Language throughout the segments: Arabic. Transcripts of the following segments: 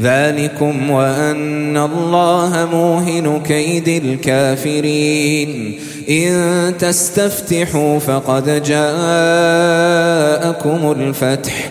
ذلكم وأن الله موهن كيد الكافرين. إن تستفتحوا فقد جاءكم الفتح.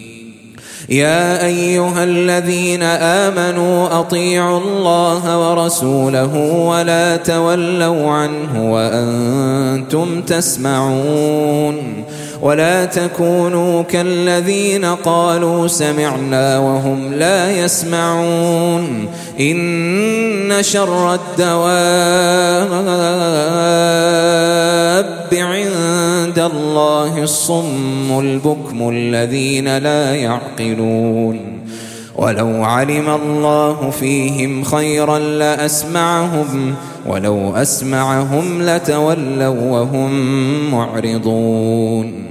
يا أيها الذين آمنوا أطيعوا الله ورسوله ولا تولوا عنه وأنتم تسمعون ولا تكونوا كالذين قالوا سمعنا وهم لا يسمعون. إن شر الدواب عند الله الصم البكم الذين لا يعقلون. ولو علم الله فيهم خيرا لأسمعهم ولو أسمعهم لتولوا وهم معرضون.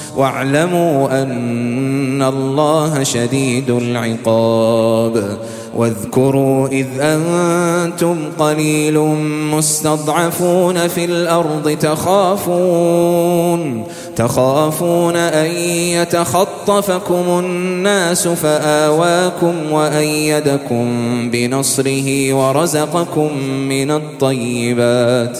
واعلموا أن الله شديد العقاب. واذكروا إذ أنتم قليل مستضعفون في الأرض تخافون تخافون أن يتخطفكم الناس فآواكم وأيدكم بنصره ورزقكم من الطيبات.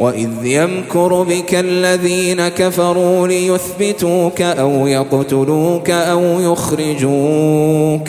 وإذ يمكر بك الذين كفروا ليثبتوك أو يقتلوك أو يخرجوك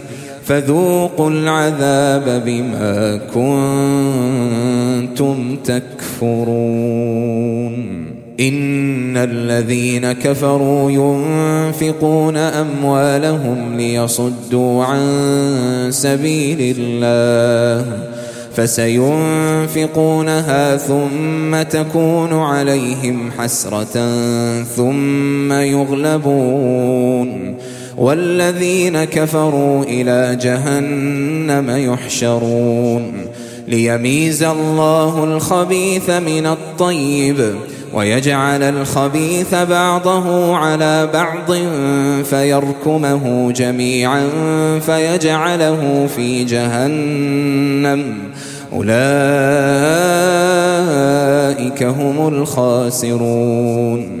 فذوقوا العذاب بما كنتم تكفرون. إن الذين كفروا ينفقون أموالهم ليصدوا عن سبيل الله فسينفقونها ثم تكون عليهم حسرة ثم يغلبون. والذين كفروا إلى جهنم يحشرون ليميز الله الخبيث من الطيب ويجعل الخبيث بعضه على بعض فيركمه جميعا فيجعله في جهنم. أولئك هم الخاسرون.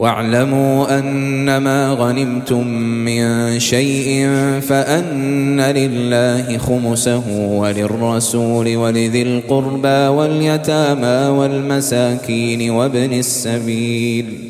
واعلموا أنما غنمتم من شيء فأن لله خمسه وللرسول ولذي القربى واليتامى والمساكين وابن السبيل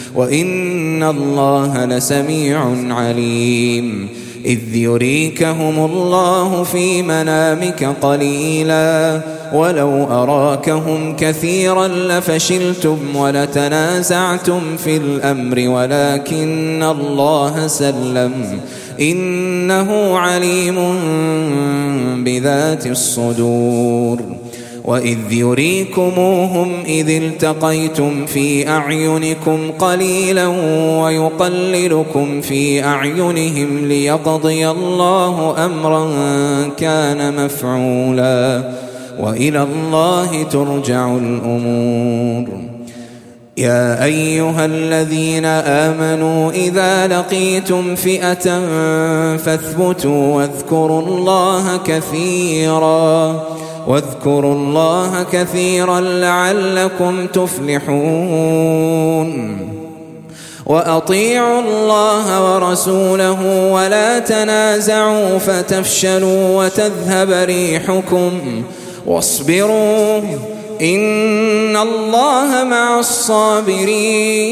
وإن الله لسميع عليم. إذ يريكهم الله في منامك قليلا. ولو أراكهم كثيرا لفشلتم ولتنازعتم في الأمر ولكن الله سلم. إنه عليم بذات الصدور. وإذ يريكموهم إذ التقيتم في أعينكم قليلا ويقللكم في أعينهم ليقضي الله أمرا كان مفعولا وإلى الله ترجع الأمور. يا أيها الذين آمنوا إذا لقيتم فئة فاثبتوا واذكروا الله كثيراً واذكروا الله كثيرا لعلكم تفلحون. وأطيعوا الله ورسوله ولا تنازعوا فتفشلوا وتذهب ريحكم واصبروا إن الله مع الصابرين.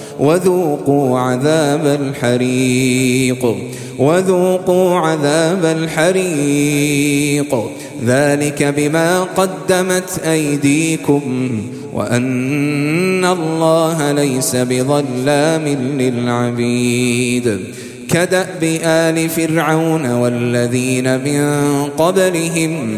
وذوقوا عذاب الحريق. وذوقوا عذاب الحريق. ذلك بما قدمت أيديكم وأن الله ليس بظلام للعبيد. كدأب آل فرعون والذين من قبلهم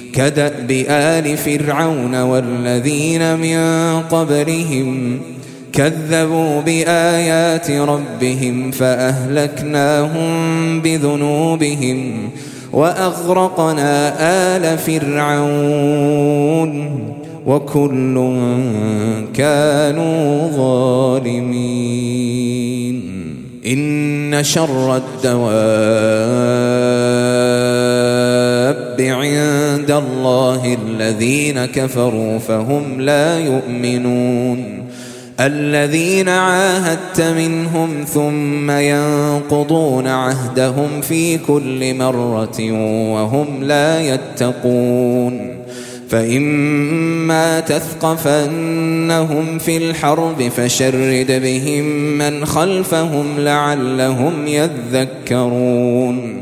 كدأب آل فرعون والذين من قبلهم كذبوا بآيات ربهم فأهلكناهم بذنوبهم وأغرقنا آل فرعون وكل كانوا ظالمين. إن شر الدواب عند الله الذين كفروا فهم لا يؤمنون. الذين عاهدت منهم ثم ينقضون عهدهم في كل مرة وهم لا يتقون. فإما تثقفنهم في الحرب فشرد بهم من خلفهم لعلهم يذكرون.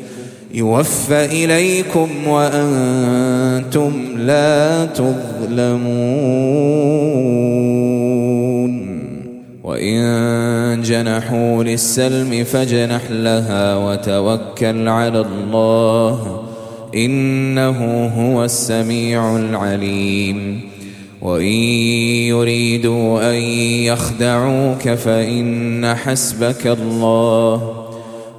يوفى إليكم وأنتم لا تظلمون. وإن جنحوا للسلم فاجنح لها وتوكل على الله إنه هو السميع العليم. وإن يريدوا أن يخدعوك فإن حسبك الله.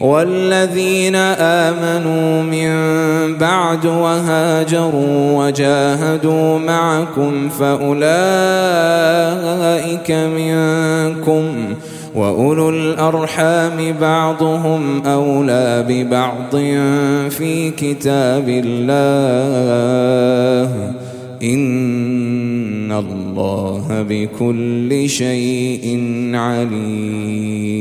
والذين آمنوا من بعد وهاجروا وجاهدوا معكم فأولئك منكم وأولو الأرحام بعضهم أولى ببعض في كتاب الله. إن الله بكل شيء عليم.